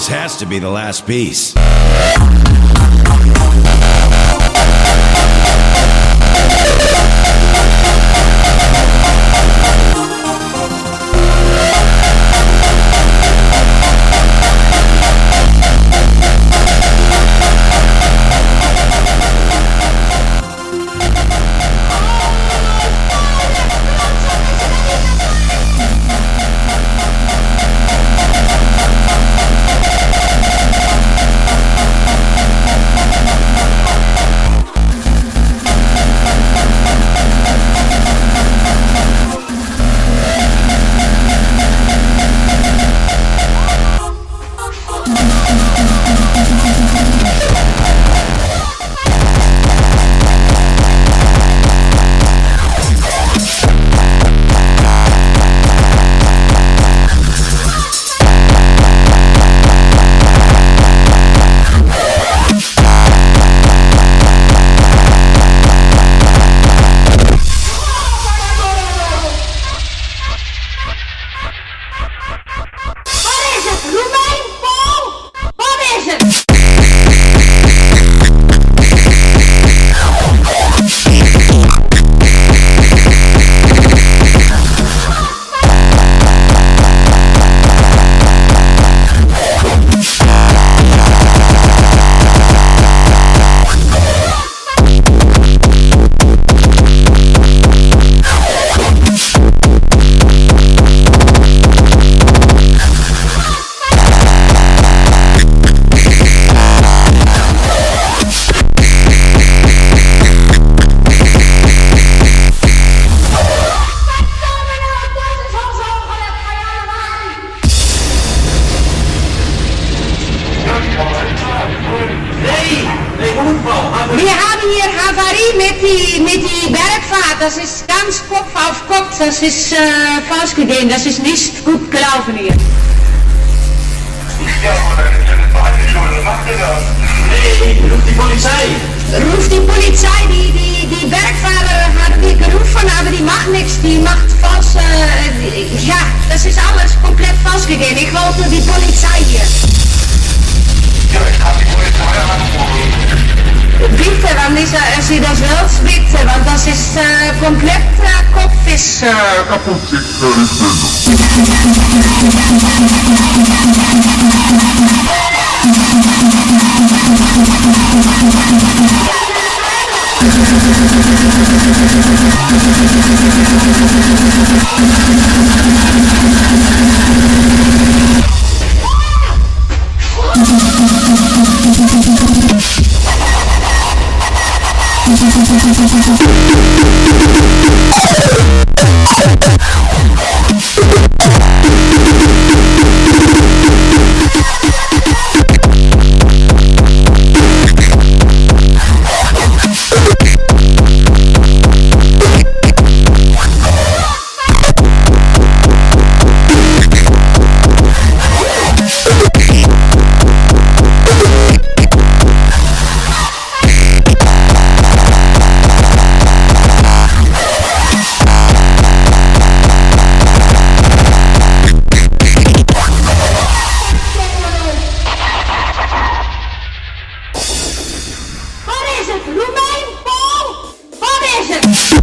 This has to be the last piece. is eh, ist äh, falsch gegeben, das ist nicht gut hier. Shine up with. Yeah.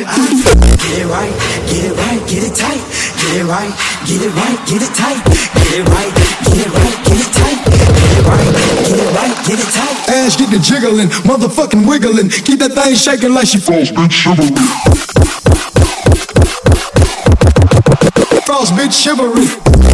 Get it right, get it right, get it tight. Get it right, get it right, get it tight. Get it right, get it right, get it tight. Get it right, get it right, get it tight. Ass get the jiggling, motherfucking wiggling. Keep that thing shaking like she falls, bitch shivering. Falls, bitch shivering.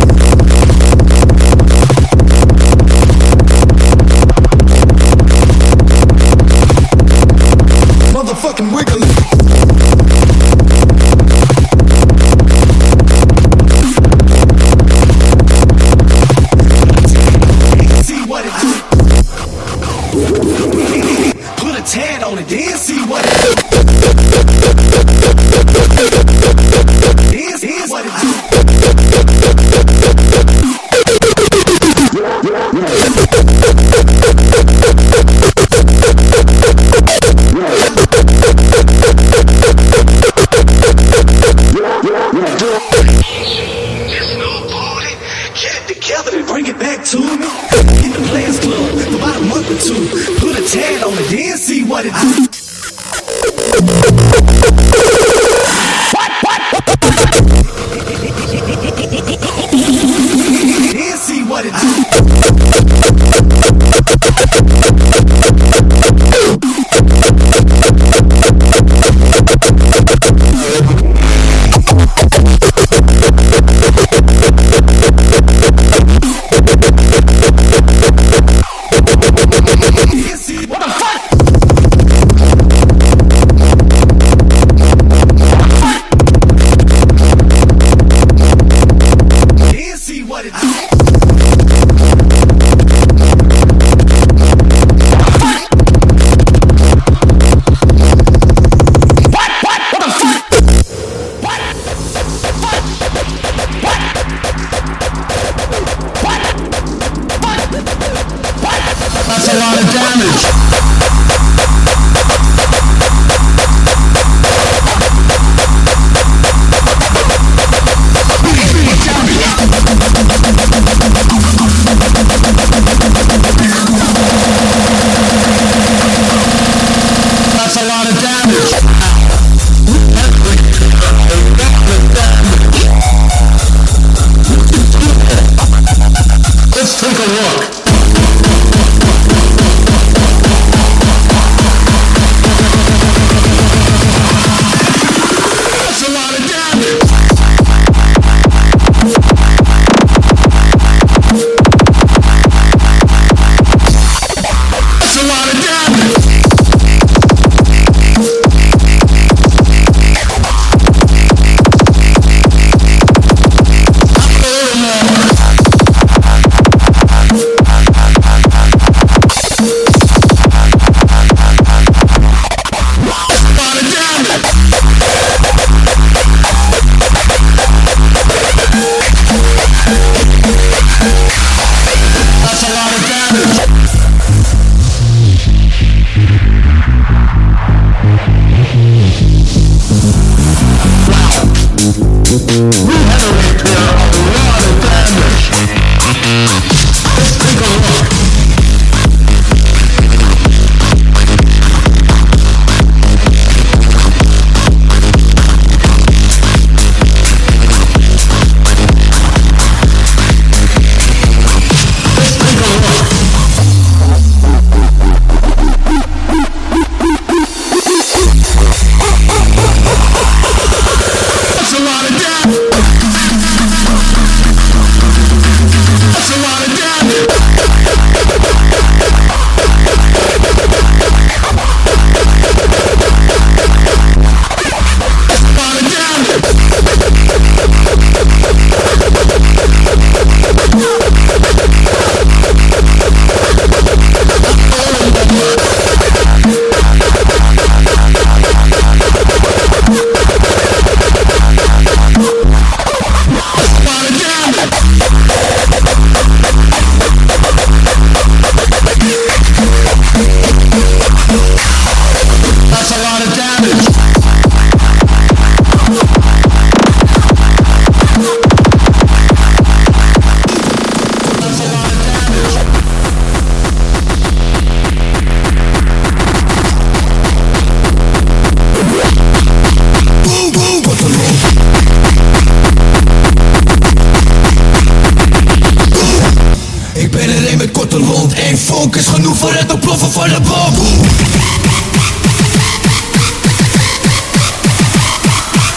voor het ontploffen van de bom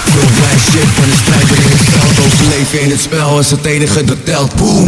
Veel blij shit, van de strijd in het veld. Ons leven in het spel is het enige dat telt. Boom.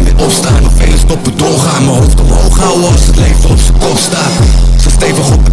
opstaan, of velen stoppen doorgaan. Mijn hoofd omhoog houden als het leven op zijn kop staat. Zo stevig op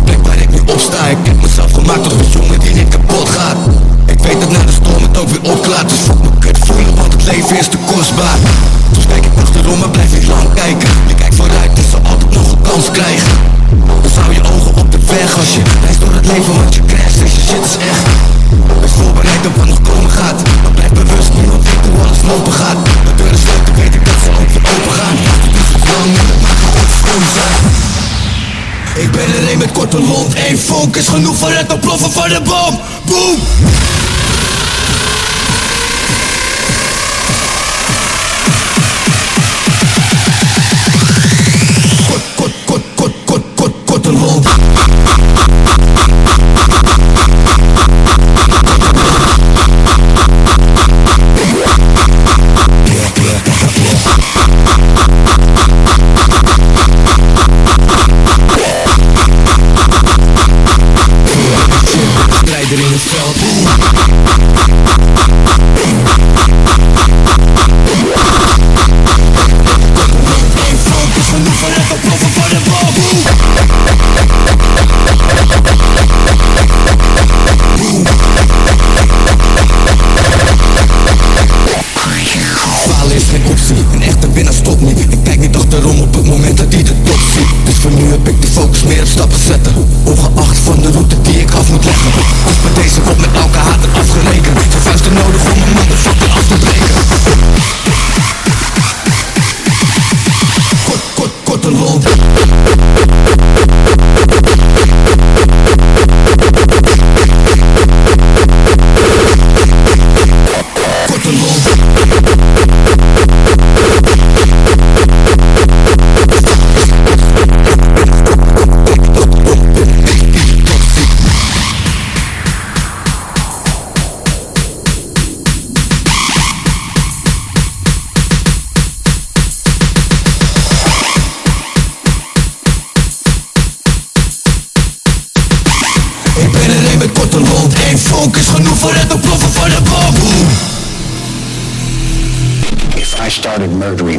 started murdering